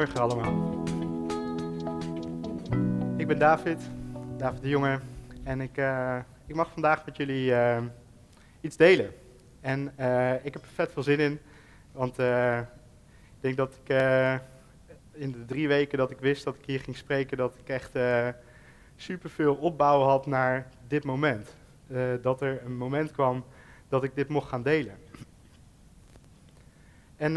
Allemaal. Ik ben David, David de Jonge. En ik, uh, ik mag vandaag met jullie uh, iets delen. En uh, ik heb er vet veel zin in. Want ik denk dat ik in de drie weken dat ik wist dat ik hier ging spreken, dat ik echt superveel opbouw had naar dit moment. dat er een moment kwam dat ik dit mocht gaan delen. En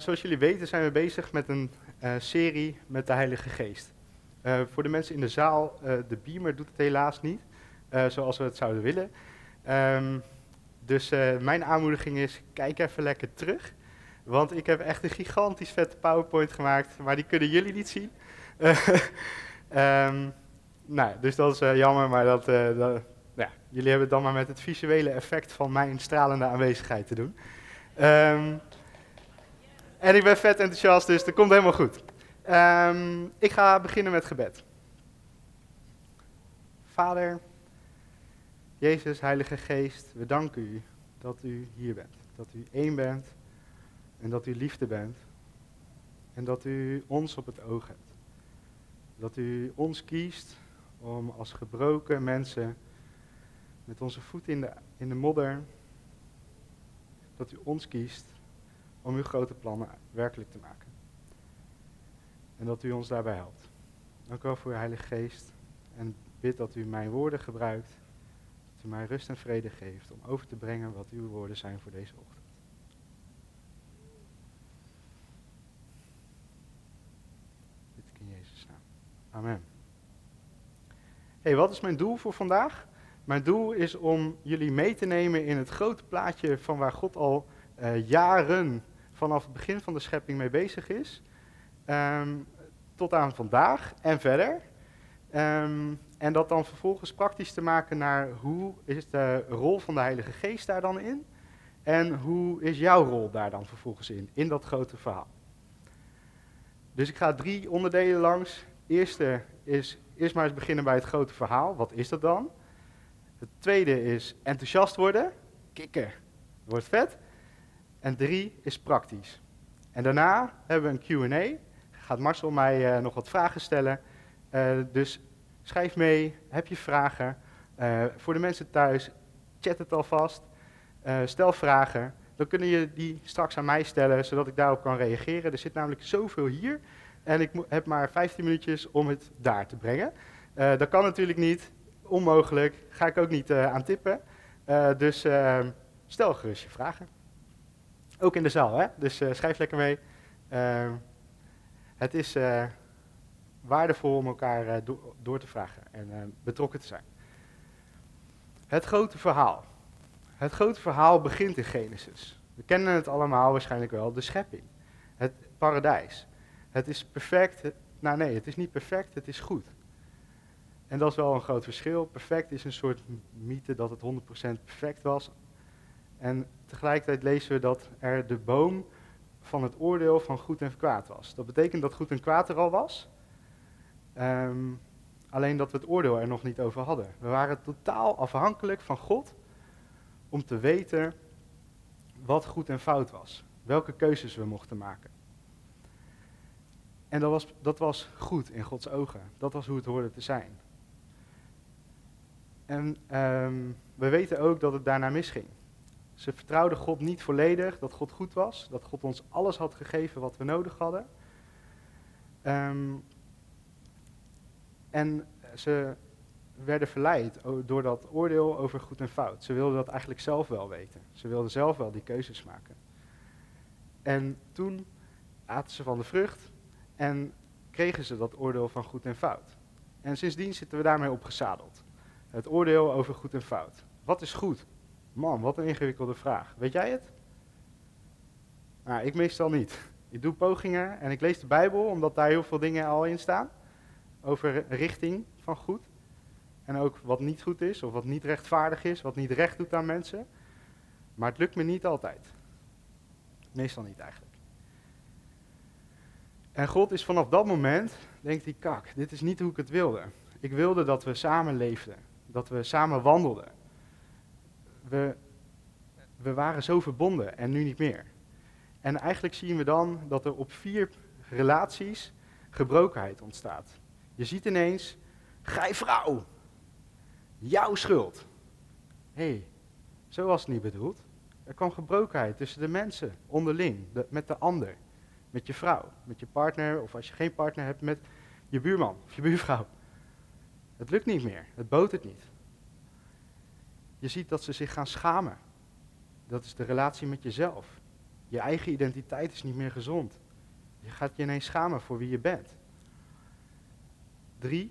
zoals jullie weten zijn we bezig met een serie met de Heilige Geest. Uh, voor de mensen in de zaal, de beamer doet het helaas niet, zoals we het zouden willen. Um, dus mijn aanmoediging is, kijk even lekker terug. Want ik heb echt een gigantisch vette PowerPoint gemaakt, maar die kunnen jullie niet zien. um, nou, dus dat is jammer, maar dat, ja, jullie hebben het dan maar met het visuele effect van mijn stralende aanwezigheid te doen. Um, en ik ben vet enthousiast, dus dat komt helemaal goed. Um, ik ga beginnen met gebed. Vader, Jezus, Heilige Geest, we danken u dat u hier bent. Dat u één bent en dat u liefde bent. En dat u ons op het oog hebt. Dat u ons kiest om als gebroken mensen met onze voet in de, in de modder, dat u ons kiest om uw grote plannen werkelijk te maken. En dat u ons daarbij helpt. Dank u wel voor uw Heilige Geest. En bid dat u mijn woorden gebruikt. Dat u mij rust en vrede geeft om over te brengen wat uw woorden zijn voor deze ochtend. Dit in Jezus naam. Amen. hey, wat is mijn doel voor vandaag? Mijn doel is om jullie mee te nemen in het grote plaatje van waar God al uh, jaren vanaf het begin van de schepping mee bezig is. Um, tot aan vandaag en verder. Um, en dat dan vervolgens praktisch te maken naar hoe is de rol van de Heilige Geest daar dan in? En hoe is jouw rol daar dan vervolgens in, in dat grote verhaal? Dus ik ga drie onderdelen langs. Eerste is eerst maar eens beginnen bij het grote verhaal. Wat is dat dan? Het tweede is enthousiast worden. Kikken. Wordt vet. En drie is praktisch. En daarna hebben we een QA. Gaat Marcel mij uh, nog wat vragen stellen. Uh, dus schrijf mee. Heb je vragen? Uh, voor de mensen thuis, chat het alvast. stel vragen. Dan kunnen je die straks aan mij stellen, zodat ik daarop kan reageren. Er zit namelijk zoveel hier. En ik heb maar 15 minuutjes om het daar te brengen. dat kan natuurlijk niet. Onmogelijk. Ga ik ook niet aan tippen. dus stel gerust je vragen. Ook in de zaal, hè? Dus uh, schrijf lekker mee. Uh, het is uh, waardevol om elkaar do door te vragen en betrokken te zijn. Het grote verhaal. Het grote verhaal begint in Genesis. We kennen het allemaal waarschijnlijk wel, de schepping. Het paradijs. Het is perfect. Nou nee, het is niet perfect, het is goed. En dat is wel een groot verschil. Perfect is een soort mythe dat het 100% perfect was. En tegelijkertijd lezen we dat er de boom van het oordeel van goed en kwaad was. Dat betekent dat goed en kwaad er al was. Um, alleen dat we het oordeel er nog niet over hadden. We waren totaal afhankelijk van God om te weten wat goed en fout was. Welke keuzes we mochten maken. En dat was, dat was goed in Gods ogen. Dat was hoe het hoorde te zijn. En um, we weten ook dat het daarna misging. Ze vertrouwden God niet volledig, dat God goed was, dat God ons alles had gegeven wat we nodig hadden. Um, en ze werden verleid door dat oordeel over goed en fout. Ze wilden dat eigenlijk zelf wel weten. Ze wilden zelf wel die keuzes maken. En toen aten ze van de vrucht en kregen ze dat oordeel van goed en fout. En sindsdien zitten we daarmee opgezadeld. Het oordeel over goed en fout. Wat is goed? Man, wat een ingewikkelde vraag. Weet jij het? Nou, ik meestal niet. Ik doe pogingen en ik lees de Bijbel, omdat daar heel veel dingen al in staan. Over richting van goed. En ook wat niet goed is, of wat niet rechtvaardig is, wat niet recht doet aan mensen. Maar het lukt me niet altijd. Meestal niet eigenlijk. En God is vanaf dat moment, denkt hij, kak, dit is niet hoe ik het wilde. Ik wilde dat we samen leefden, dat we samen wandelden we, waren zo verbonden en nu niet meer. En eigenlijk zien we dan dat er op vier relaties gebrokenheid ontstaat. Je ziet ineens, gij vrouw, jouw schuld. Hé, hey, zo was het niet bedoeld. Er kwam gebrokenheid tussen de mensen, onderling, met de ander. Met je vrouw, met je partner, of als je geen partner hebt, met je buurman of je buurvrouw. Het lukt niet meer, het botert niet. Je ziet dat ze zich gaan schamen. Dat is de relatie met jezelf. Je eigen identiteit is niet meer gezond. Je gaat je ineens schamen voor wie je bent. Drie,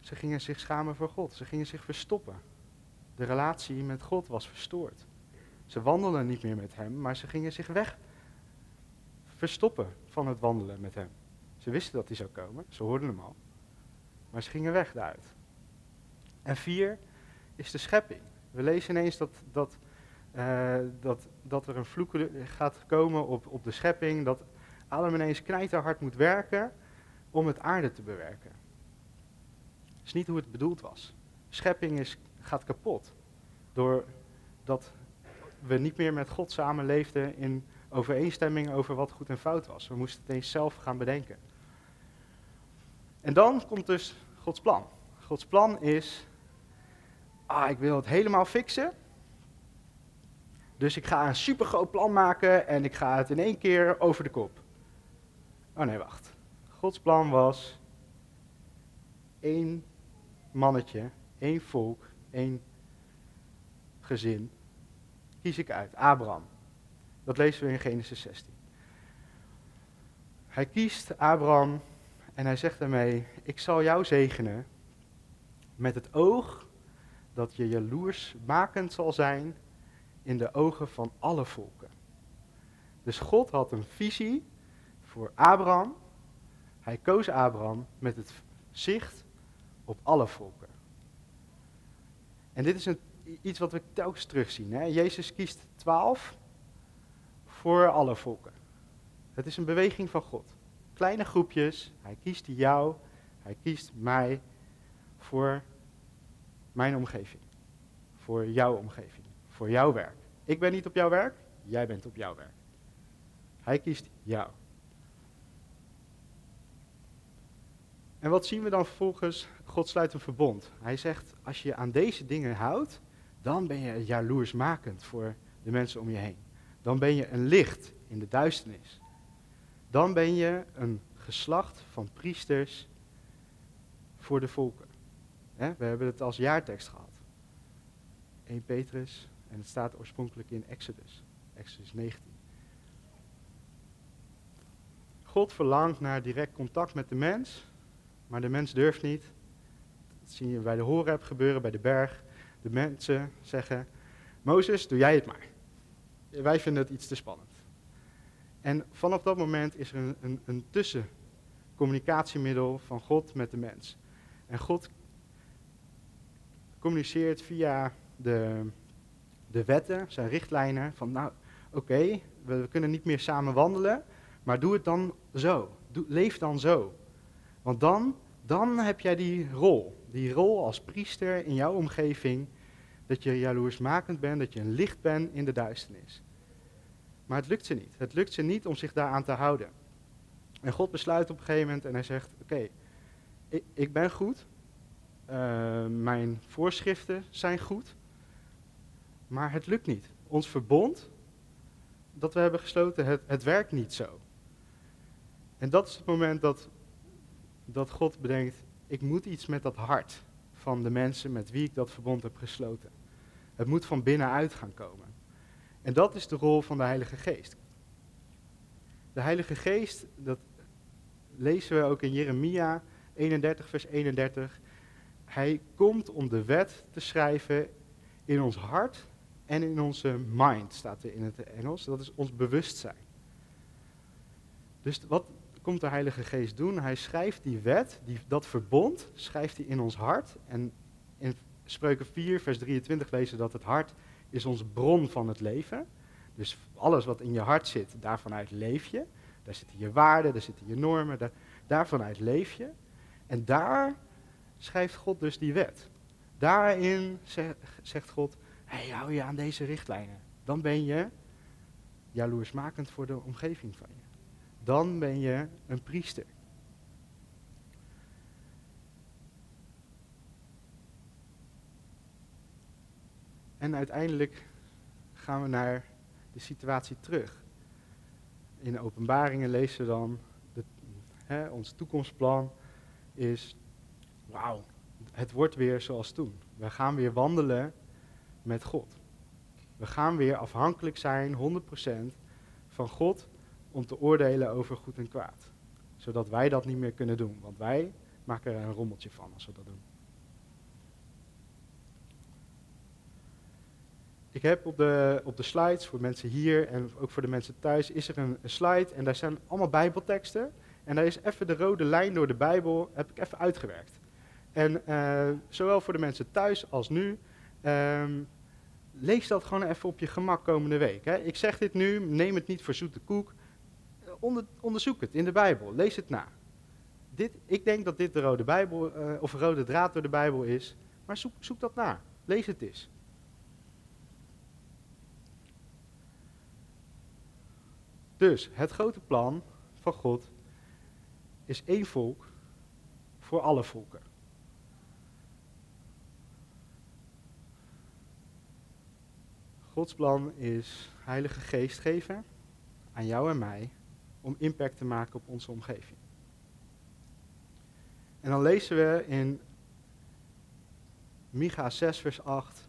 ze gingen zich schamen voor God. Ze gingen zich verstoppen. De relatie met God was verstoord. Ze wandelden niet meer met Hem, maar ze gingen zich weg verstoppen van het wandelen met Hem. Ze wisten dat Hij zou komen, ze hoorden Hem al. Maar ze gingen weg daaruit. En vier is de schepping. We lezen ineens dat, dat, uh, dat, dat er een vloek gaat komen op, op de schepping, dat Adam ineens knijterhard moet werken om het aarde te bewerken. Dat is niet hoe het bedoeld was. Schepping is, gaat kapot. Doordat we niet meer met God samenleefden in overeenstemming over wat goed en fout was. We moesten het eens zelf gaan bedenken. En dan komt dus Gods plan. Gods plan is, ah, ik wil het helemaal fixen. Dus ik ga een supergroot plan maken en ik ga het in één keer over de kop. Oh nee, wacht. Gods plan was één mannetje, één volk, één gezin. Kies ik uit, Abraham. Dat lezen we in Genesis 16. Hij kiest Abraham en hij zegt daarmee: Ik zal jou zegenen met het oog dat je jaloersmakend zal zijn in de ogen van alle volken. Dus God had een visie voor Abraham. Hij koos Abraham met het zicht op alle volken. En dit is een, iets wat we telkens terugzien. Hè? Jezus kiest twaalf voor alle volken. Het is een beweging van God. Kleine groepjes, hij kiest jou, hij kiest mij voor mijn omgeving. Voor jouw omgeving, voor jouw werk. Ik ben niet op jouw werk, jij bent op jouw werk. Hij kiest jou. En wat zien we dan vervolgens? God sluit een verbond. Hij zegt, als je aan deze dingen houdt, dan ben je jaloersmakend voor de mensen om je heen. Dan ben je een licht in de duisternis. Dan ben je een geslacht van priesters voor de volken. We hebben het als jaartekst gehad. 1 Petrus, en het staat oorspronkelijk in Exodus, Exodus 19. God verlangt naar direct contact met de mens, maar de mens durft niet. Dat zie je bij de Horeb gebeuren, bij de berg. De mensen zeggen, Mozes, doe jij het maar. Wij vinden het iets te spannend. En vanaf dat moment is er een, een, een tussencommunicatiemiddel van God met de mens. En God communiceert via de, de wetten, zijn richtlijnen, van nou, oké, we, kunnen niet meer samen wandelen, maar doe het dan zo. Leef dan zo. Want dan, dan heb jij die rol, die rol als priester in jouw omgeving, dat je jaloersmakend bent, dat je een licht bent in de duisternis. Maar het lukt ze niet. Het lukt ze niet om zich daaraan te houden. En God besluit op een gegeven moment en hij zegt: Oké, ik, ik, ben goed. Uh, mijn voorschriften zijn goed. Maar het lukt niet. Ons verbond dat we hebben gesloten, het, het werkt niet zo. En dat is het moment dat, dat God bedenkt: Ik moet iets met dat hart van de mensen met wie ik dat verbond heb gesloten. Het moet van binnenuit gaan komen. En dat is de rol van de Heilige Geest. De Heilige Geest, dat lezen we ook in Jeremia 31, vers 31. Hij komt om de wet te schrijven in ons hart en in onze mind, staat er in het Engels. Dat is ons bewustzijn. Dus wat komt de Heilige Geest doen? Hij schrijft die wet, die, dat verbond, schrijft hij in ons hart. En in Spreuken 4, vers 23 lezen dat het hart is onze bron van het leven. Dus alles wat in je hart zit, daarvanuit leef je. Daar zitten je waarden, daar zitten je normen, daar, daarvanuit leef je. En daar schrijft God dus die wet. Daarin zegt God, hey, hou je aan deze richtlijnen. Dan ben je jaloersmakend voor de omgeving van je. dan ben je een priester. En uiteindelijk gaan we naar de situatie terug. In de openbaringen lezen we dan, hè, ons toekomstplan is, wauw, het wordt weer zoals toen. We gaan weer wandelen met God. We gaan weer afhankelijk zijn, 100%, van God om te oordelen over goed en kwaad. Zodat wij dat niet meer kunnen doen, want wij maken er een rommeltje van als we dat doen. Ik heb op de, op de slides voor mensen hier en ook voor de mensen thuis, is er een, slide en daar zijn allemaal bijbelteksten. En daar is even de rode lijn door de Bijbel, heb ik even uitgewerkt. En uh, zowel voor de mensen thuis als nu, um, lees dat gewoon even op je gemak komende week. Hè. Ik zeg dit nu, neem het niet voor zoete koek. Onder, onderzoek het in de Bijbel, lees het na. Dit, ik denk dat dit de rode, Bijbel, uh, of rode draad door de Bijbel is, maar zoek, zoek dat na. Lees het eens. Dus het grote plan van God is één volk voor alle volken. Gods plan is Heilige Geest geven aan jou en mij om impact te maken op onze omgeving. En dan lezen we in Micha 6, vers 8.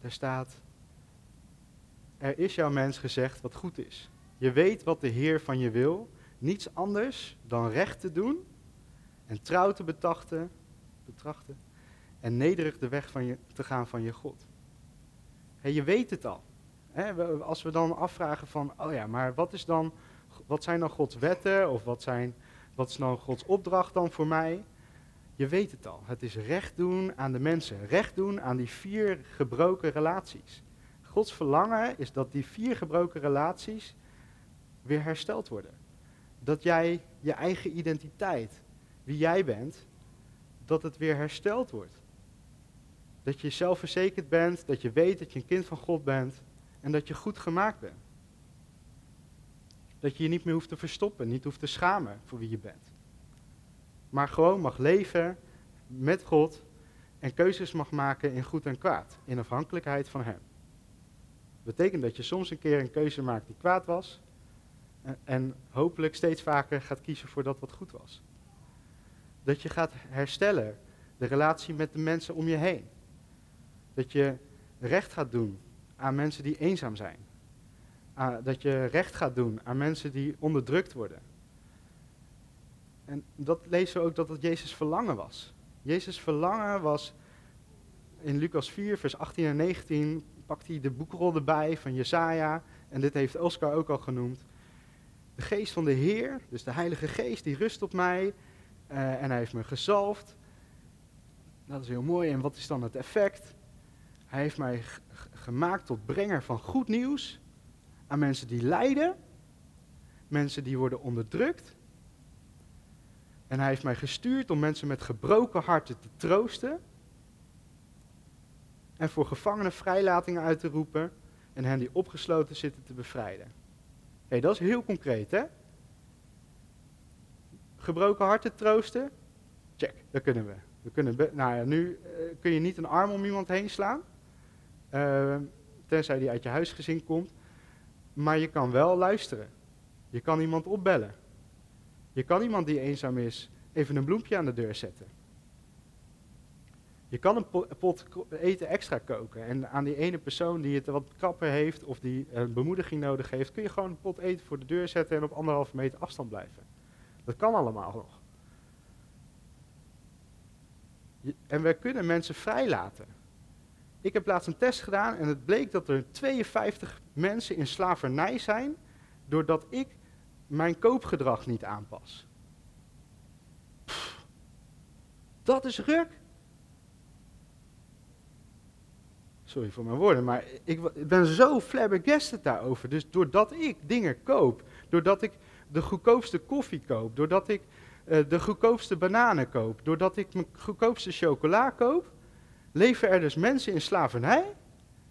Daar staat: Er is jouw mens gezegd wat goed is. Je weet wat de Heer van je wil, niets anders dan recht te doen en trouw te betachten, betrachten en nederig de weg van je, te gaan van je God. je weet het al. als we dan afvragen van, oh ja, maar wat, is dan, wat zijn dan Gods wetten of wat, zijn, wat is dan Gods opdracht dan voor mij? Je weet het al. Het is recht doen aan de mensen. Recht doen aan die vier gebroken relaties. Gods verlangen is dat die vier gebroken relaties weer hersteld worden. Dat jij je eigen identiteit, wie jij bent, dat het weer hersteld wordt. Dat je zelfverzekerd bent, dat je weet dat je een kind van God bent en dat je goed gemaakt bent. Dat je je niet meer hoeft te verstoppen, niet hoeft te schamen voor wie je bent. Maar gewoon mag leven met God en keuzes mag maken in goed en kwaad, in afhankelijkheid van Hem. Dat betekent dat je soms een keer een keuze maakt die kwaad was en, hopelijk steeds vaker gaat kiezen voor dat wat goed was. Dat je gaat herstellen de relatie met de mensen om je heen. Dat je recht gaat doen aan mensen die eenzaam zijn. Uh, dat je recht gaat doen aan mensen die onderdrukt worden. En dat lezen we ook dat het Jezus verlangen was. Jezus verlangen was in Lucas 4, vers 18 en 19, pakt hij de boekrol erbij van Jesaja. En dit heeft Oscar ook al genoemd. De geest van de Heer, dus de Heilige Geest, die rust op mij. Uh, en hij heeft me gezalfd. Dat is heel mooi. En wat is dan het effect? Hij heeft mij gemaakt tot brenger van goed nieuws aan mensen die lijden, mensen die worden onderdrukt. En hij heeft mij gestuurd om mensen met gebroken harten te troosten. En voor gevangenen vrijlatingen uit te roepen en hen die opgesloten zitten te bevrijden. Hé, hey, dat is heel concreet, hè? Gebroken harten troosten? Check, dat kunnen we. we kunnen nou ja, nu uh, kun je niet een arm om iemand heen slaan. Uh, tenzij die uit je huisgezin komt. Maar je kan wel luisteren. Je kan iemand opbellen. Je kan iemand die eenzaam is even een bloempje aan de deur zetten. Je kan een pot eten extra koken. En aan die ene persoon die het wat krapper heeft of die een bemoediging nodig heeft, kun je gewoon een pot eten voor de deur zetten en op anderhalve meter afstand blijven. Dat kan allemaal nog. En wij kunnen mensen vrijlaten. Ik heb laatst een test gedaan en het bleek dat er 52 mensen in slavernij zijn doordat ik mijn koopgedrag niet aanpas. dat is ruk. Sorry voor mijn woorden, maar ik, ben zo flabbergasted daarover. Dus doordat ik dingen koop, doordat ik de goedkoopste koffie koop, doordat ik uh, de goedkoopste bananen koop, doordat ik mijn goedkoopste chocola koop, leven er dus mensen in slavernij,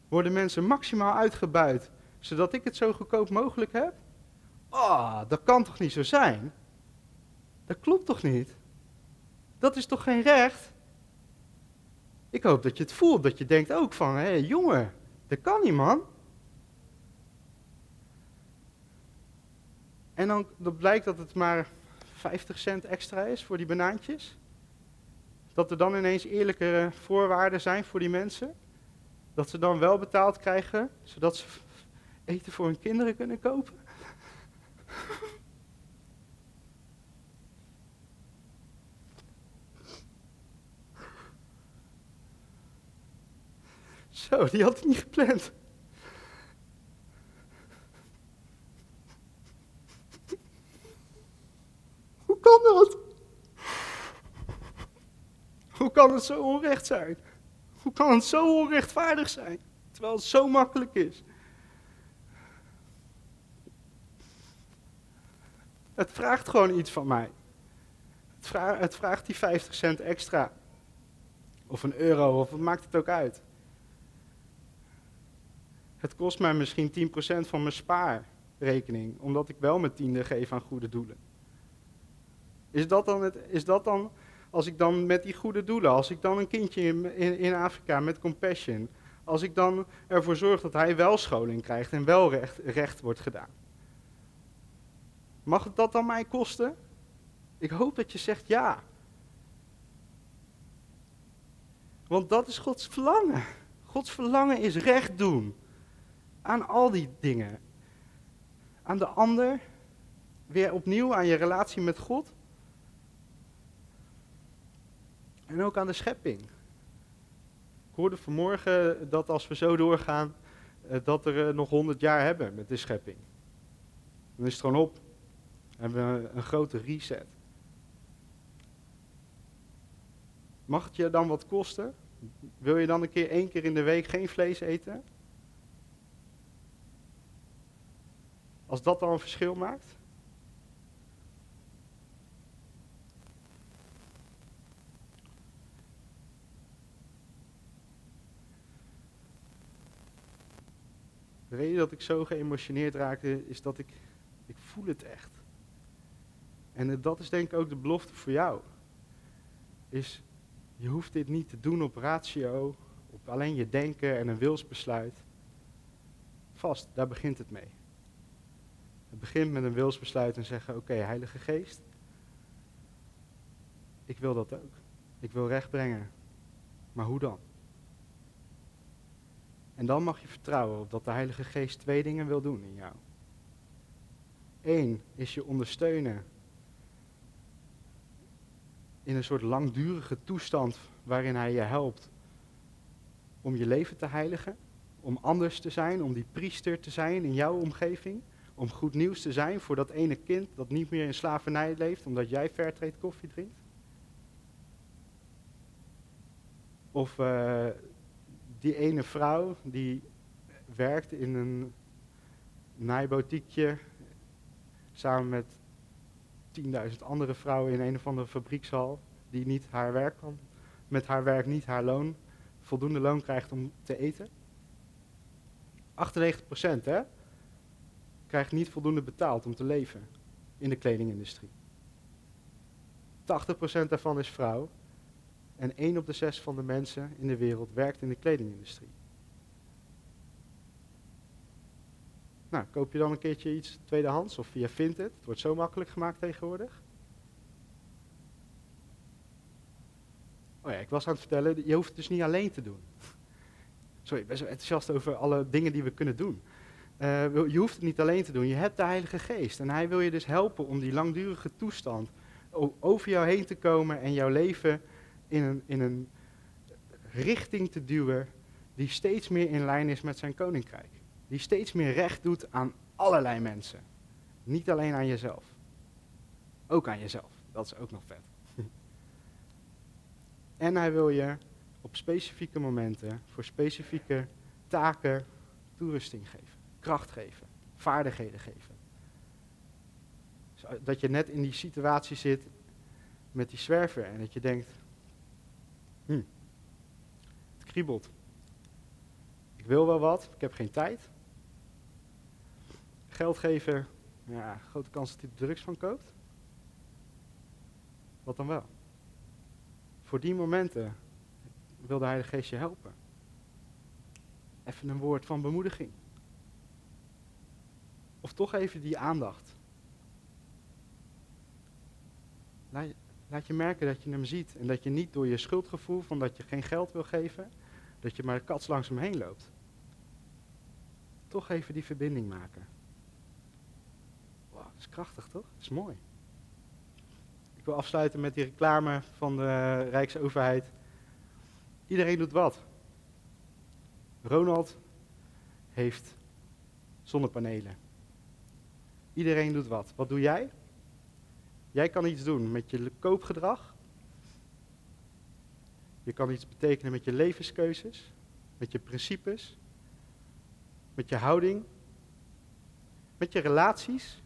worden mensen maximaal uitgebuit, zodat ik het zo goedkoop mogelijk heb. Oh, dat kan toch niet zo zijn? Dat klopt toch niet? Dat is toch geen recht? Ik hoop dat je het voelt, dat je denkt ook van, hé hey, jongen, dat kan niet man. En dan, dan blijkt dat het maar 50 cent extra is voor die banaantjes. Dat er dan ineens eerlijke voorwaarden zijn voor die mensen. Dat ze dan wel betaald krijgen, zodat ze eten voor hun kinderen kunnen kopen. Zo, die had ik niet gepland. Hoe kan dat? Hoe kan het zo onrecht zijn? Hoe kan het zo onrechtvaardig zijn? Terwijl het zo makkelijk is. Het vraagt gewoon iets van mij. Het vraagt, het vraagt die 50 cent extra. Of een euro, of wat maakt het ook uit. Het kost mij misschien 10% van mijn spaarrekening, omdat ik wel mijn tiende geef aan goede doelen. Is dat dan, het, is dat dan als ik dan met die goede doelen, als ik dan een kindje in, in, Afrika met compassion, als ik dan ervoor zorg dat hij wel scholing krijgt en wel recht, recht wordt gedaan. Mag het dat dan mij kosten? Ik hoop dat je zegt ja. Want dat is Gods verlangen. Gods verlangen is recht doen aan al die dingen. Aan de ander, weer opnieuw aan je relatie met God. En ook aan de schepping. Ik hoorde vanmorgen dat als we zo doorgaan, eh, dat er eh, nog honderd jaar hebben met de schepping. Dan is het gewoon op. Dan hebben we een grote reset. Mag het je dan wat kosten? Wil je dan een keer één keer in de week geen vlees eten? Als dat dan een verschil maakt? De reden dat ik zo geëmotioneerd raakte is dat ik, ik voel het echt. En dat is denk ik ook de belofte voor jou. Is, je hoeft dit niet te doen op ratio, op alleen je denken en een wilsbesluit. Vast, daar begint het mee. Het begint met een wilsbesluit en zeggen, oké, Heilige Geest, ik wil dat ook. Ik wil recht brengen. Maar hoe dan? En dan mag je vertrouwen op dat de Heilige Geest twee dingen wil doen in jou. Eén is je ondersteunen in een soort langdurige toestand waarin Hij je helpt om je leven te heiligen, om anders te zijn, om die priester te zijn in jouw omgeving, om goed nieuws te zijn voor dat ene kind dat niet meer in slavernij leeft omdat jij fairtrade koffie drinkt. Of uh, die ene vrouw die werkt in een naaiboutiekje samen met 10.000 andere vrouwen in een of andere fabriekshal die niet haar werk kan, met haar werk niet haar loon, voldoende loon krijgt om te eten. 98% hè, krijgt niet voldoende betaald om te leven in de kledingindustrie. 80% daarvan is vrouw en 1 op de 6 van de mensen in de wereld werkt in de kledingindustrie. Nou, koop je dan een keertje iets tweedehands of via Vinted? Het wordt zo makkelijk gemaakt tegenwoordig. Oh ja, ik was aan het vertellen, je hoeft het dus niet alleen te doen. Sorry, ik ben zo enthousiast over alle dingen die we kunnen doen. Uh, je hoeft het niet alleen te doen, je hebt de Heilige Geest. En Hij wil je dus helpen om die langdurige toestand over jou heen te komen en jouw leven in een, in een richting te duwen die steeds meer in lijn is met zijn koninkrijk. Die steeds meer recht doet aan allerlei mensen. Niet alleen aan jezelf. Ook aan jezelf. Dat is ook nog vet. en hij wil je op specifieke momenten voor specifieke taken toerusting geven, kracht geven, vaardigheden geven. Dat je net in die situatie zit met die zwerver en dat je denkt, Hm. Het kriebelt. Ik wil wel wat, ik heb geen tijd. Geld geven Ja, grote kans dat hij er drugs van koopt. Wat dan wel? Voor die momenten wil de Heilige Geest je helpen. Even een woord van bemoediging. Of toch even die aandacht. Laat, je merken dat je hem ziet en dat je niet door je schuldgevoel van dat je geen geld wil geven, dat je maar kats langs hem heen loopt. Toch even die verbinding maken. Wow, dat is krachtig toch? Dat is mooi. Ik wil afsluiten met die reclame van de Rijksoverheid. Iedereen doet wat. Ronald heeft zonnepanelen. Iedereen doet wat. Wat doe jij? Jij kan iets doen met je koopgedrag. Je kan iets betekenen met je levenskeuzes, met je principes, met je houding, met je relaties.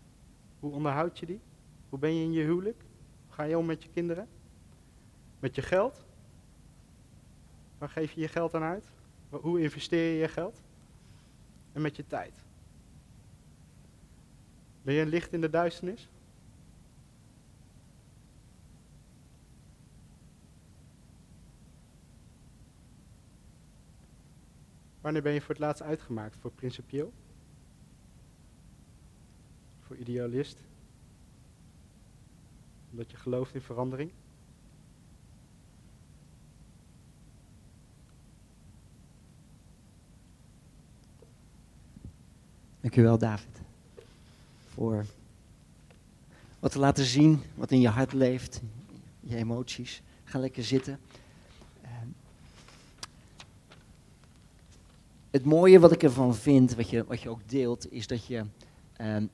Hoe onderhoud je die? Hoe ben je in je huwelijk? Hoe ga je om met je kinderen? Met je geld? Waar geef je je geld aan uit? Hoe investeer je je geld? En met je tijd. Ben je een licht in de duisternis? Wanneer ben je voor het laatst uitgemaakt? Voor principieel? Voor idealist? Omdat je gelooft in verandering? Dankjewel, David. Voor wat te laten zien, wat in je hart leeft, je emoties. Ga lekker zitten. Het mooie wat ik ervan vind, wat je, wat je ook deelt, is dat je ehm,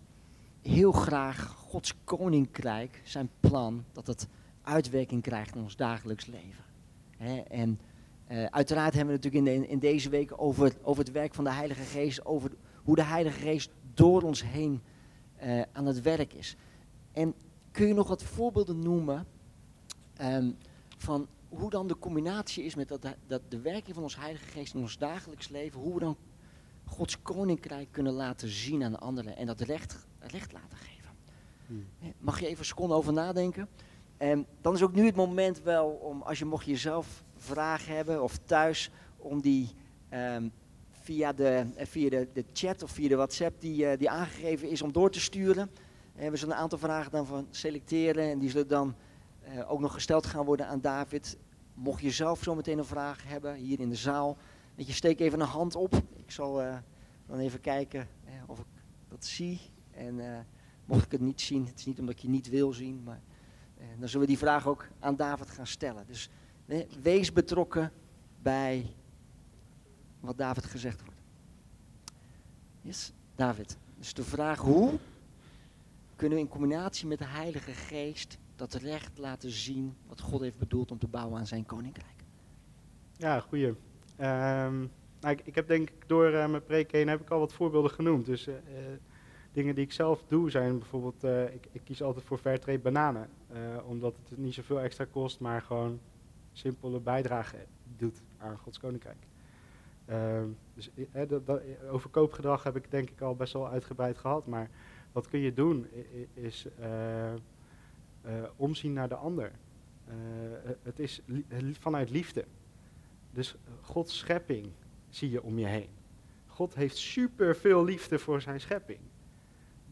heel graag Gods koninkrijk, zijn plan, dat het uitwerking krijgt in ons dagelijks leven. en uh, uiteraard hebben we natuurlijk in, de, in, deze week over, over het werk van de Heilige Geest, over hoe de Heilige Geest door ons heen uh, aan het werk is. En kun je nog wat voorbeelden noemen um, van hoe dan de combinatie is met dat, dat de werking van ons Heilige Geest in ons dagelijks leven, hoe we dan Gods koninkrijk kunnen laten zien aan anderen en dat recht, recht laten geven. Hmm. Mag je even een seconde over nadenken? En dan is ook nu het moment wel om, als je mocht jezelf vragen hebben of thuis, om die um, via, de, eh, via de, de chat of via de WhatsApp die, uh, die aangegeven is om door te sturen. En we zullen een aantal vragen dan van selecteren en die zullen dan uh, ook nog gesteld gaan worden aan David. Mocht je zelf zo meteen een vraag hebben hier in de zaal, dat je steek even een hand op. Ik zal uh, dan even kijken of ik dat zie. En mocht ik het niet zien, het is niet omdat je niet wil zien, maar dan zullen we die vraag ook aan David gaan stellen. Dus wees betrokken bij wat David gezegd wordt. Yes, David. Dus de vraag hoe kunnen we in combinatie met de Heilige Geest dat recht laten zien wat God heeft bedoeld om te bouwen aan zijn koninkrijk? Ja, goeie. Um, nou, ik, ik, heb denk ik door uh, mijn preek heen heb ik al wat voorbeelden genoemd. Dus uh, dingen die ik zelf doe zijn bijvoorbeeld, ik, ik, kies altijd voor Fairtrade bananen. omdat het niet zoveel extra kost, maar gewoon simpele bijdrage doet aan Gods koninkrijk. Uh, dus dat, over koopgedrag heb ik denk ik al best wel uitgebreid gehad. Maar wat kun je doen is omzien naar de ander. Uh, het is vanuit liefde. Dus Gods schepping zie je om je heen. God heeft super veel liefde voor zijn schepping.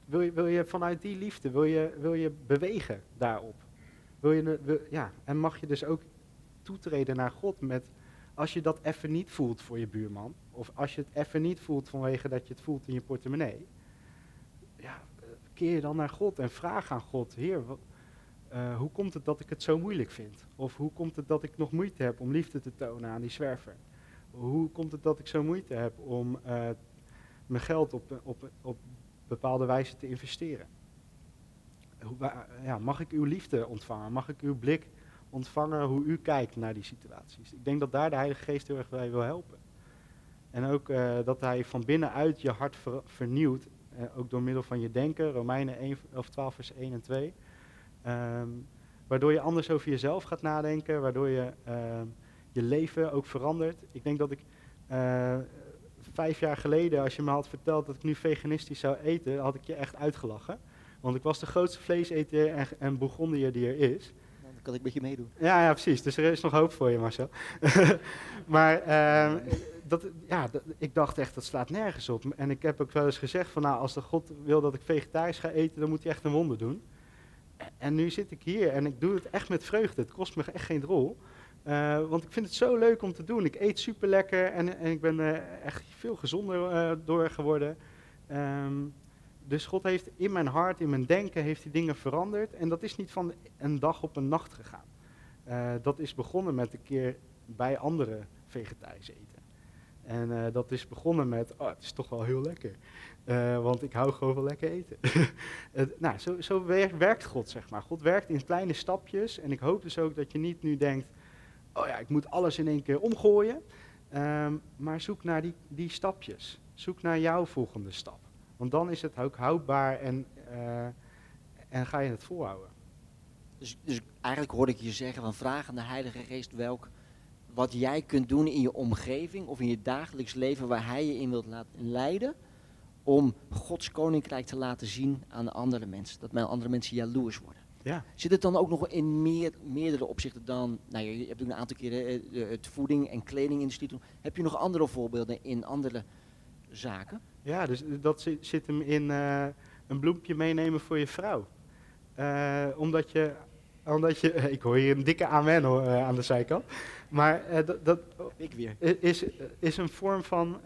Wil je, wil je vanuit die liefde, wil je, wil je bewegen daarop? Wil je, wil, ja, en mag je dus ook toetreden naar God met als je dat even niet voelt voor je buurman, of als je het even niet voelt vanwege dat je het voelt in je portemonnee, ja, keer je dan naar God en vraag aan God, Heer, uh, hoe komt het dat ik het zo moeilijk vind? Of hoe komt het dat ik nog moeite heb om liefde te tonen aan die zwerver? Hoe komt het dat ik zo moeite heb om uh, mijn geld op, op, op bepaalde wijze te investeren? Hoe, ja, mag ik uw liefde ontvangen? Mag ik uw blik ontvangen hoe u kijkt naar die situaties. Ik denk dat daar de Heilige Geest heel erg bij wil helpen. En ook uh, dat hij van binnenuit je hart ver, vernieuwt, ook door middel van je denken, Romeinen 1, of 12 vers 1 en 2. Um, ehm, waardoor je anders over jezelf gaat nadenken, waardoor je uh, je leven ook verandert. Ik denk dat ik uh, vijf jaar geleden, als je me had verteld dat ik nu veganistisch zou eten, had ik je echt uitgelachen. Want ik was de grootste vleeseter en, en die er is. Nou, dan kan ik een beetje meedoen. Ja, ja, precies. Dus er is nog hoop voor je, Marcel. maar ehm, dat, ja, dat- ik dacht echt, dat slaat nergens op. En ik heb ook wel eens gezegd van, nou, als de God wil dat ik vegetarisch ga eten, dan moet hij echt een wonder doen. En nu zit ik hier en ik doe het echt met vreugde. Het kost me echt geen drol. Eh, want ik vind het zo leuk om te doen. Ik eet super lekker en, en ik ben eh, echt veel gezonder eh, door geworden. Ehm, dus God heeft in mijn hart, in mijn denken, heeft hij dingen veranderd. En dat is niet van een dag op een nacht gegaan. Eh, dat is begonnen met een keer bij anderen vegetarisch eten. En eh, dat is begonnen met, oh, het is toch wel heel lekker. Eh, want ik hou gewoon van lekker eten. Nou, zo, zo wer- werkt God, zeg maar. God werkt in kleine stapjes. En ik hoop dus ook dat je niet nu denkt, oh ja, ik moet alles in één keer omgooien. Ehm, maar zoek naar die, die stapjes. Zoek naar jouw volgende stap. Want dan is het ook houdbaar en, eh, en ga je het volhouden. Dus, dus eigenlijk hoorde ik je zeggen van vraag aan de Heilige Geest welk wat jij kunt doen in je omgeving of in je dagelijks leven waar Hij je in wilt laten leiden om Gods koninkrijk te laten zien aan andere mensen. Dat mijn andere mensen jaloers worden. Ja. Zit het dan ook nog in meer, meerdere opzichten dan, nou je hebt ook een aantal keren eh, de- het voeding- en kledingindustrie. Heb je nog andere voorbeelden in andere zaken? Ja, dus dat zit, zit hem in eh, een bloempje meenemen voor je vrouw. Eh, omdat je, omdat je, ik hoor hier een dikke amen hoor, eh, aan de zijkant. Maar eh, dat, dat Ik weer. is, is een vorm van,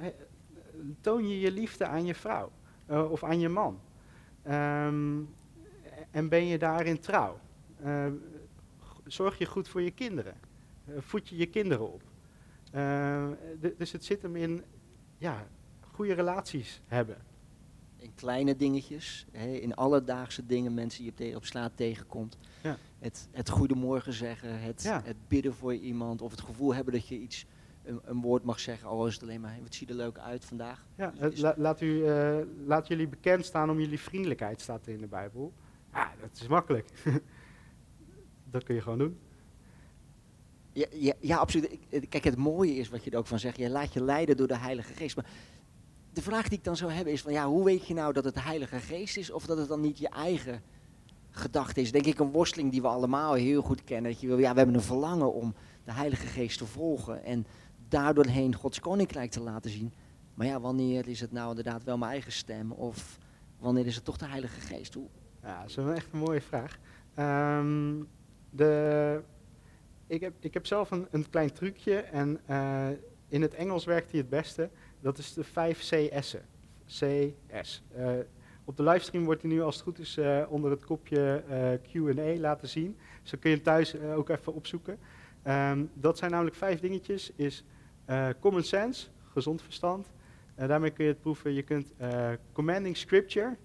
toon je je liefde aan je vrouw eh, of aan je man. Ehm, en ben je daarin trouw. Eh, zorg je goed voor je kinderen. Voed je je kinderen op. Eh, d- dus het zit hem in, ja, goede relaties hebben. In kleine dingetjes, hè, in alledaagse dingen, mensen die je op, op straat tegenkomt. Ja. Het, het goedemorgen zeggen, het, Ja. het bidden voor iemand of het gevoel hebben dat je iets, een, een woord mag zeggen, al is het alleen maar, "Hey, wat ziet er leuk uit vandaag. Ja, Dus la- laat, u, eh, laat jullie bekend staan om jullie vriendelijkheid, staat er in de Bijbel. Ja, dat is makkelijk. dat kun je gewoon doen. Ja, ja, ja absoluut. Eh, Kijk, het mooie is wat je er ook van zegt, je laat je leiden door de Heilige Geest. Maar de vraag die ik dan zou hebben is van, ja, hoe weet je nou dat het de Heilige Geest is of dat het dan niet je eigen gedachte is? Denk ik een worsteling die we allemaal heel goed kennen. Dat je wil, ja, we hebben een verlangen om de Heilige Geest te volgen en daardoorheen Gods Koninkrijk te laten zien. Maar ja, wanneer is het nou inderdaad wel mijn eigen stem of wanneer is het toch de Heilige Geest? Ja, dat is een echt een mooie vraag. Ehm, de, ik, heb, ik heb zelf een, een klein trucje en eh, in het Engels werkt hij het beste. Dat is de 5 CS'en. CS. Eh, op de livestream wordt hij nu als het goed is eh, onder het kopje eh, Q&A laten zien. Dus dan kun je thuis eh, ook even opzoeken. Ehm, dat zijn namelijk vijf dingetjes. Is common sense, gezond verstand. Daarmee kun je het proeven. Je kunt commanding scripture,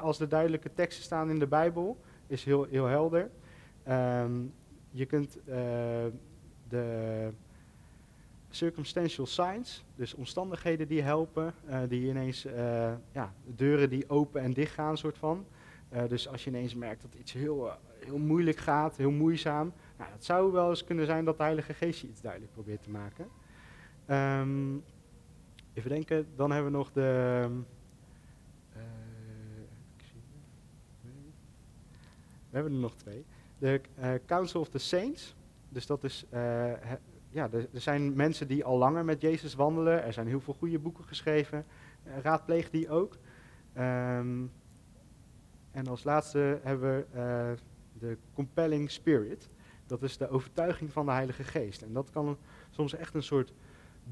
als er duidelijke teksten staan in de Bijbel, is heel, heel helder. Ehm, je kunt de circumstantial signs, dus omstandigheden die helpen, eh, die ineens, eh, ja, deuren die open en dicht gaan, soort van. Eh, dus als je ineens merkt dat iets heel, heel moeilijk gaat, heel moeizaam, nou, het zou wel eens kunnen zijn dat de Heilige Geest je iets duidelijk probeert te maken. Ehm, even denken, dan hebben we nog de. eh, nee. we hebben er nog twee. De Council of the Saints. Dus dat is. Ja, er, zijn mensen die al langer met Jezus wandelen. Er zijn heel veel goede boeken geschreven. Eh, raadpleeg die ook. Ehm, en als laatste hebben we eh, de Compelling Spirit. Dat is de overtuiging van de Heilige Geest. En dat kan soms echt een soort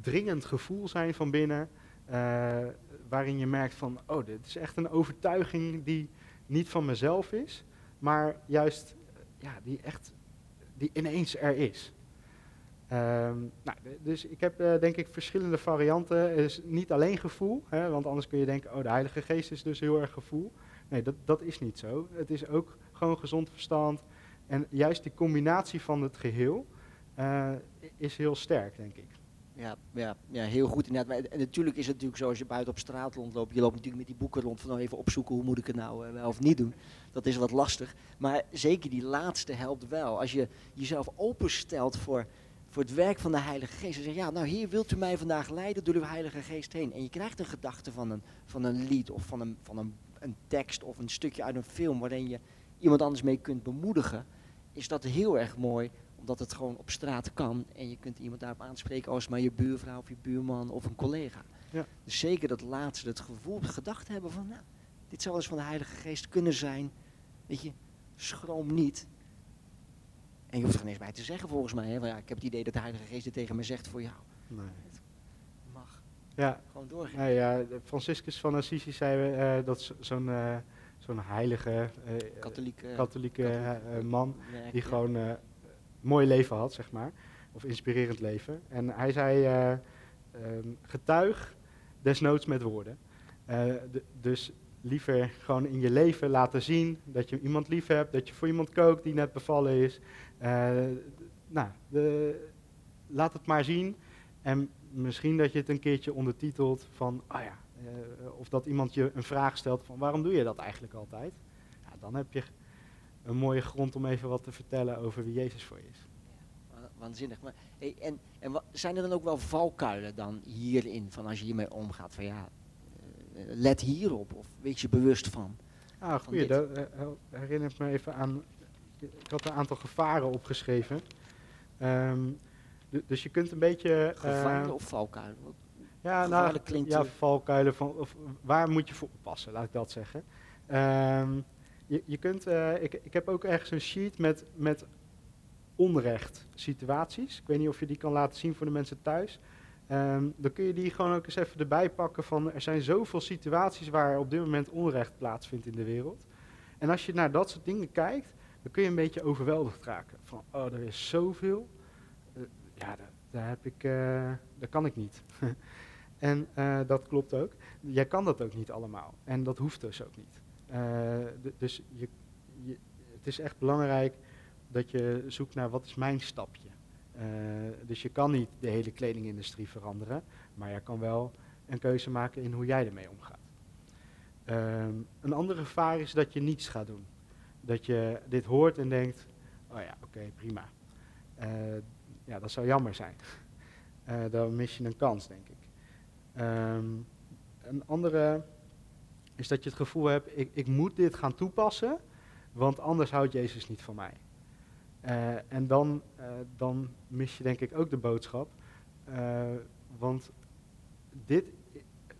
dringend gevoel zijn van binnen. eh, waarin je merkt van, oh, dit is echt een overtuiging die niet van mezelf is. Maar juist, ja, die echt, die ineens er is. Ehm, nou, dus ik heb eh, denk ik verschillende varianten. Is niet alleen gevoel, hè, want anders kun je denken, oh, de Heilige Geest is dus heel erg gevoel. Nee, dat, dat is niet zo. Het is ook gewoon gezond verstand. En juist die combinatie van het geheel eh, is heel sterk, denk ik. Ja, ja, ja, heel goed inderdaad. En natuurlijk is het natuurlijk zo als je buiten op straat rondloopt. Je loopt natuurlijk met die boeken rond van nou even opzoeken hoe moet ik het nou eh, wel of niet doen. Dat is wat lastig. Maar zeker die laatste helpt wel. Als je jezelf openstelt voor, voor het werk van de Heilige Geest. En zeg, ja, nou hier wilt u mij vandaag leiden door uw Heilige Geest heen. En je krijgt een gedachte van een, van een lied of van, een, van een, een tekst of een stukje uit een film waarin je iemand anders mee kunt bemoedigen. Is dat heel erg mooi, omdat het gewoon op straat kan. En je kunt iemand daarop aanspreken als maar je buurvrouw of je buurman of een collega. Ja. Dus zeker dat laatste, het gevoel, de gedachte hebben van, nou, dit zou eens van de Heilige Geest kunnen zijn. Weet je, schroom niet. En je hoeft er eens bij te zeggen volgens mij. Hè? Want ja, ik heb het idee dat de Heilige Geest dit tegen me zegt voor jou. Nee. Mag Ja, gewoon doorgaan. nee, ja, Franciscus van Assisi zei eh, dat zo'n eh, zo'n heilige eh, Katholieke, katholieke katholieke man werk, die ja. gewoon een mooi leven had, zeg maar. Of inspirerend leven. En hij zei, eh, ehm, getuig desnoods met woorden. Dus liever gewoon in je leven laten zien dat je iemand lief hebt, dat je voor iemand kookt die net bevallen is. Eh, nou, de, laat het maar zien. En misschien dat je het een keertje ondertitelt van, ah ja, eh, of dat iemand je een vraag stelt van waarom doe je dat eigenlijk altijd? Ja, dan heb je een mooie grond om even wat te vertellen over wie Jezus voor je is. Wa- Waanzinnig. Maar, hey, en en zijn er dan ook wel valkuilen dan hierin, van als je hiermee omgaat? Van ja, eh, let hierop, of wees je bewust van. Ah, goeie. Dat herinnert me even aan. Ik had een aantal gevaren opgeschreven. Ehm, du- dus je kunt een beetje. eh, Gevaren of valkuilen? Ja, nou, klinkt, ja, valkuilen van. Of, waar moet je voor oppassen, laat ik dat zeggen. Ehm, je, je kunt. eh, ik, ik heb ook ergens een sheet met, met onrecht situaties. Ik weet niet of je die kan laten zien voor de mensen thuis. Ehm, dan kun je die gewoon ook eens even erbij pakken van er zijn zoveel situaties waar op dit moment onrecht plaatsvindt in de wereld. En als je naar dat soort dingen kijkt, dan kun je een beetje overweldigd raken. Van, oh, er is zoveel. Eh, ja, daar, heb ik, eh, dat kan ik niet. en eh, dat klopt ook. Jij kan dat ook niet allemaal. En dat hoeft dus ook niet. Dus je, je, het is echt belangrijk dat je zoekt naar wat is mijn stapje. Dus je kan niet de hele kledingindustrie veranderen, maar je kan wel een keuze maken in hoe jij ermee omgaat. Ehm, een andere gevaar is dat je niets gaat doen. Dat je dit hoort en denkt, oh ja, oké, prima. Eh, ja, dat zou jammer zijn. Eh, dan mis je een kans, denk ik. Ehm, een andere is dat je het gevoel hebt, ik, ik moet dit gaan toepassen, want anders houdt Jezus niet van mij. Eh, en dan, dan mis je denk ik ook de boodschap. Want dit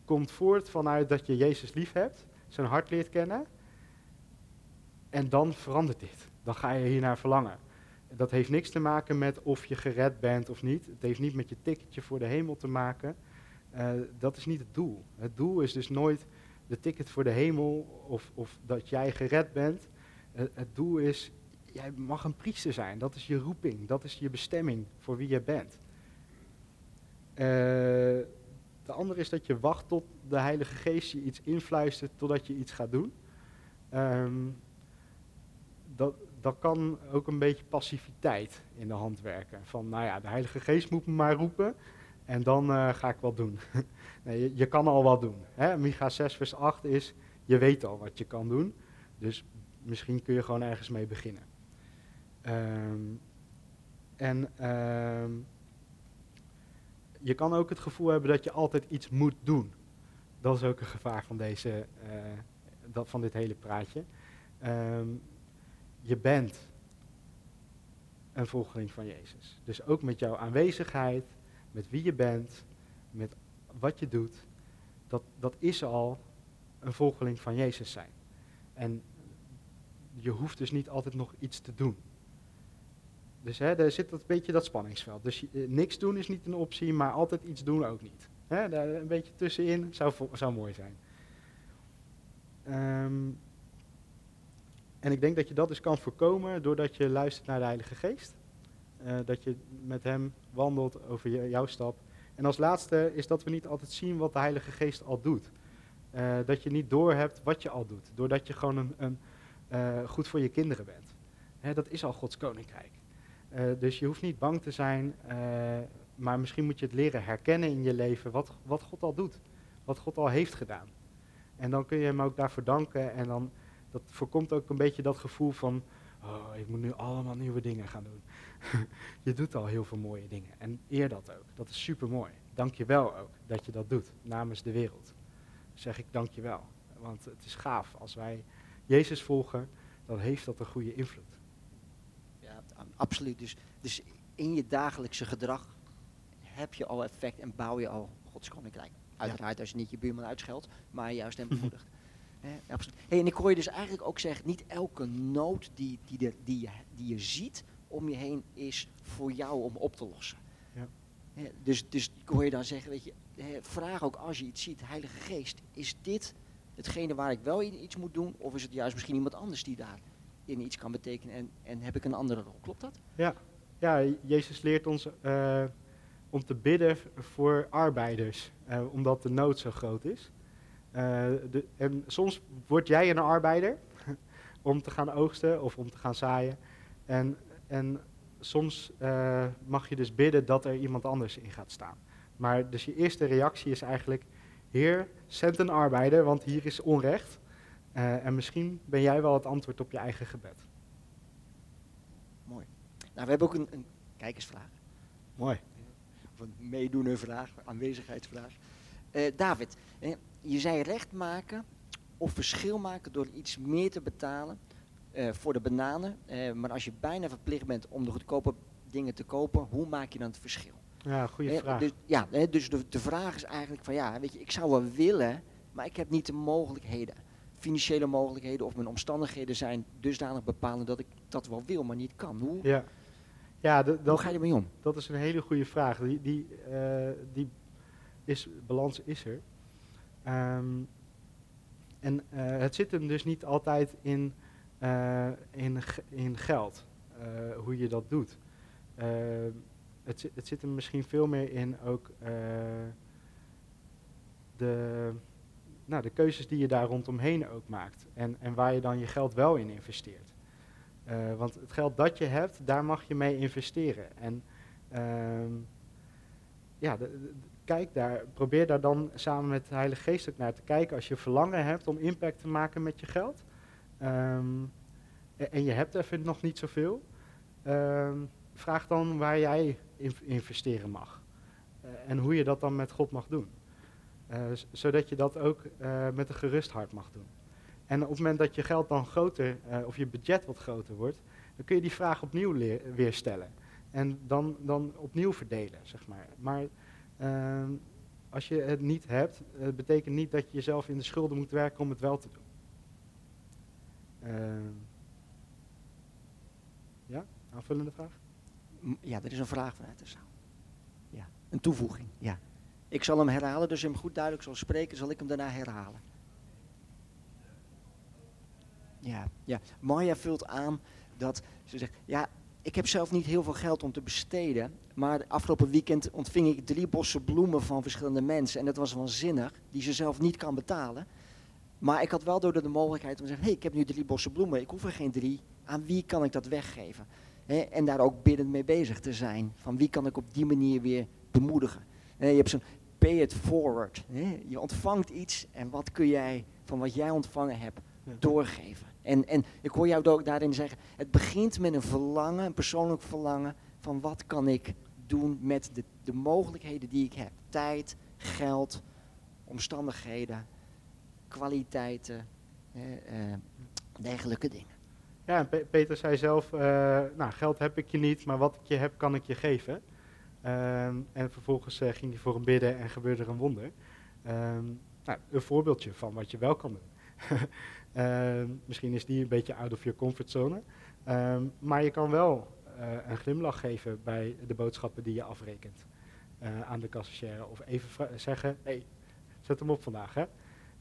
komt voort vanuit dat je Jezus lief hebt, zijn hart leert kennen. En dan verandert dit. Dan ga je hiernaar verlangen. Dat heeft niks te maken met of je gered bent of niet. Het heeft niet met je ticketje voor de hemel te maken. Eh, dat is niet het doel. Het doel is dus nooit de ticket voor de hemel of, of dat jij gered bent. Eh, het doel is, jij mag een priester zijn. Dat is je roeping. Dat is je bestemming voor wie je bent. Eh, de andere is dat je wacht tot de Heilige Geest je iets influistert totdat je iets gaat doen. Ehm, dat, dat kan ook een beetje passiviteit in de hand werken. Van, nou ja, de Heilige Geest moet me maar roepen en dan eh, ga ik wat doen. nee, je, kan al wat doen. Hè? Micha 6 vers 8 is, je weet al wat je kan doen. Dus misschien kun je gewoon ergens mee beginnen. Ehm, en ehm, je kan ook het gevoel hebben dat je altijd iets moet doen. Dat is ook een gevaar van, deze, eh, dat, van dit hele praatje. Ehm, je bent een volgeling van Jezus. Dus ook met jouw aanwezigheid, met wie je bent, met wat je doet, dat, dat is al een volgeling van Jezus zijn. En je hoeft dus niet altijd nog iets te doen. Dus hè, daar zit dat beetje dat spanningsveld. Dus eh, niks doen is niet een optie, maar altijd iets doen ook niet. Hè, daar een beetje tussenin zou, zou mooi zijn. Ehm, en ik denk dat je dat dus kan voorkomen doordat je luistert naar de Heilige Geest. Eh, dat je met Hem wandelt over je- jouw stap. En als laatste is dat we niet altijd zien wat de Heilige Geest al doet. Eh, dat je niet doorhebt wat je al doet. Doordat je gewoon een, een, eh, goed voor je kinderen bent. Hè, dat is al Gods koninkrijk. Dus je hoeft niet bang te zijn, maar misschien moet je het leren herkennen in je leven wat, wat God al doet. Wat God al heeft gedaan. En dan kun je hem ook daarvoor danken en dan dat voorkomt ook een beetje dat gevoel van, oh, ik moet nu allemaal nieuwe dingen gaan doen. je doet al heel veel mooie dingen en eer dat ook. Dat is super mooi. Dank je wel ook dat je dat doet namens de wereld. zeg ik dank je wel. Want het is gaaf. Als wij Jezus volgen, dan heeft dat een goede invloed. Ja, absoluut. Dus, dus in je dagelijkse gedrag heb je al effect en bouw je al Gods koninkrijk. Uiteraard als je niet je buurman uitscheldt, maar juist hem bemoedigt. absoluut. Hey, en ik hoor je dus eigenlijk ook zeggen, niet elke nood die, die, de, die, je, die je ziet om je heen is voor jou om op te lossen. Ja. dus, dus ik hoor je dan zeggen, weet je, vraag ook als je iets ziet, Heilige Geest, is dit hetgene waar ik wel iets moet doen? Of is het juist misschien iemand anders die daar in iets kan betekenen en, en heb ik een andere rol? Klopt dat? Ja, ja Jezus leert ons uh, om te bidden voor arbeiders, uh, omdat de nood zo groot is. Uh, de, en soms word jij een arbeider om te gaan oogsten of om te gaan zaaien. En, en soms uh, mag je dus bidden dat er iemand anders in gaat staan. Maar dus je eerste reactie is eigenlijk, Heer, zend een arbeider, want hier is onrecht. en misschien ben jij wel het antwoord op je eigen gebed. Mooi. Nou, we hebben ook een, een kijkersvraag. Mooi of een meedoener vraag, aanwezigheidsvraag. Uh, David, eh, je zei recht maken of verschil maken door iets meer te betalen uh, voor de bananen. maar als je bijna verplicht bent om de goedkope dingen te kopen, hoe maak je dan het verschil? Ja, goede vraag. Dus, ja, dus de, de vraag is eigenlijk van ja, weet je, ik zou wel willen, maar ik heb niet de mogelijkheden. Financiële mogelijkheden of mijn omstandigheden zijn dusdanig bepalend dat ik dat wel wil, maar niet kan. Hoe, ja. Ja, dat, Hoe ga je ermee om? Dat is een hele goede vraag. Die, die, die is, balans is er. Um, en uh, het zit hem dus niet altijd in, uh, in, in geld, hoe je dat doet. het, het zit hem misschien veel meer in ook de, nou, de keuzes die je daar rondomheen ook maakt. En, en waar je dan je geld wel in investeert. Want het geld dat je hebt, daar mag je mee investeren. En uh, ja, kijk daar, probeer daar dan samen met de Heilige Geest ook naar te kijken. Als je verlangen hebt om impact te maken met je geld, um, en je hebt even nog niet zoveel, um, vraag dan waar jij in investeren mag. Uh, en hoe je dat dan met God mag doen. Uh, zodat je dat ook uh, met een gerust hart mag doen. En op het moment dat je geld dan groter, of je budget wat groter wordt, dan kun je die vraag opnieuw weer stellen. En dan, dan opnieuw verdelen, zeg maar. Maar uh, als je het niet hebt, uh, betekent niet dat je jezelf in de schulden moet werken om het wel te doen. Ehm, ja, aanvullende vraag? Ja, er is een vraag vanuit de zaal. Ja, een toevoeging, ja. Ik zal hem herhalen, dus hem goed duidelijk zal spreken, zal ik hem daarna herhalen. Ja, ja. Maya vult aan dat ze zegt, ja, ik heb zelf niet heel veel geld om te besteden, maar afgelopen weekend ontving ik drie bossen bloemen van verschillende mensen en dat was waanzinnig, die ze zelf niet kan betalen. Maar ik had wel door de mogelijkheid om te zeggen, hé, hey, ik heb nu drie bossen bloemen, ik hoef er geen drie, aan wie kan ik dat weggeven? en daar ook binnen mee bezig te zijn, van wie kan ik op die manier weer bemoedigen? je hebt zo'n pay it forward, je ontvangt iets en wat kun jij van wat jij ontvangen hebt doorgeven? En, en ik hoor jou ook daarin zeggen, het begint met een verlangen, een persoonlijk verlangen van wat kan ik doen met de, de mogelijkheden die ik heb. Tijd, geld, omstandigheden, kwaliteiten, eh, eh, dergelijke dingen. Ja, Peter zei zelf, uh, nou geld heb ik je niet, maar wat ik je heb kan ik je geven. Ehm, en vervolgens uh, ging hij voor hem bidden en gebeurde er een wonder. Um, nou, een voorbeeldje van wat je wel kan doen. Ehm, misschien is die een beetje out of your comfortzone. Um, maar je kan wel uh, een glimlach geven bij de boodschappen die je afrekent uh, aan de cashier. Of even zeggen, hey, zet hem op vandaag. Hè.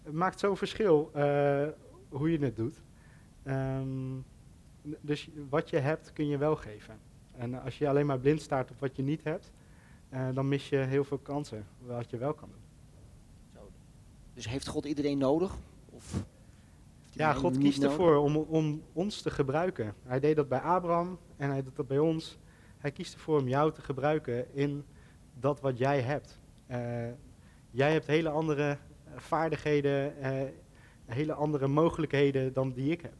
Het maakt zo'n verschil uh, hoe je het doet. Um, dus wat je hebt kun je wel geven. En als je alleen maar blind staat op wat je niet hebt, dan mis je heel veel kansen wat je wel kan doen. Dus heeft God iedereen nodig? Of ja, God kiest ervoor om, om ons te gebruiken. Hij deed dat bij Abraham en hij doet dat bij ons. Hij kiest ervoor om jou te gebruiken in dat wat jij hebt. Uh, jij hebt hele andere eh, vaardigheden, uh, hele andere mogelijkheden dan die ik heb.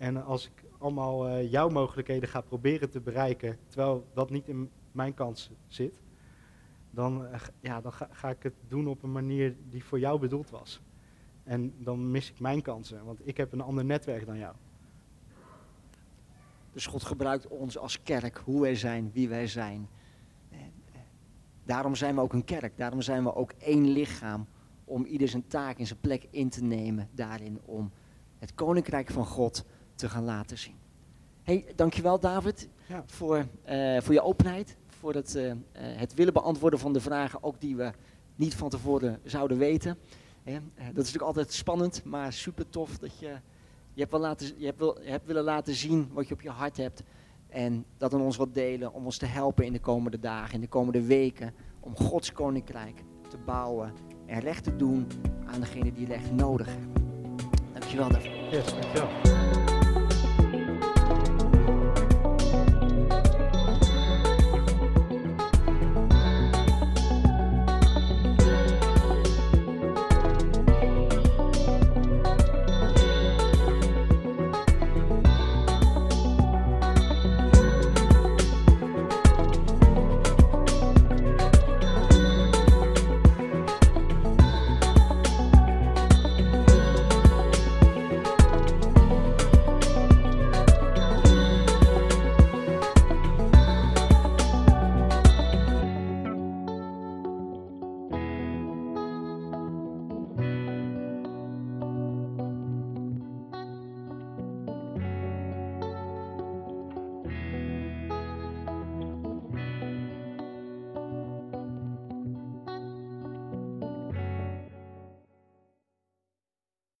En als ik allemaal eh, jouw mogelijkheden ga proberen te bereiken, terwijl dat niet in mijn kans zit, dan, eh, ja, dan ga, ga ik het doen op een manier die voor jou bedoeld was. En dan mis ik mijn kansen, want ik heb een ander netwerk dan jou. Dus God gebruikt ons als kerk, hoe wij zijn, wie wij zijn. Eh, daarom zijn we ook een kerk, daarom zijn we ook één lichaam. Om ieder zijn taak en zijn plek in te nemen daarin. Om het koninkrijk van God te gaan laten zien. hey, dankjewel David Ja. voor, eh, voor je openheid. Voor het, eh, het willen beantwoorden van de vragen, ook die we niet van tevoren zouden weten. Eh, dat is natuurlijk altijd spannend, maar super tof dat je je hebt, wel laten, je, hebt wel, je hebt willen laten zien wat je op je hart hebt. En dat aan ons wat delen om ons te helpen in de komende dagen, in de komende weken. Om Gods koninkrijk te bouwen en recht te doen aan degene die recht nodig hebben. Dankjewel daarvoor. Yes, dankjewel.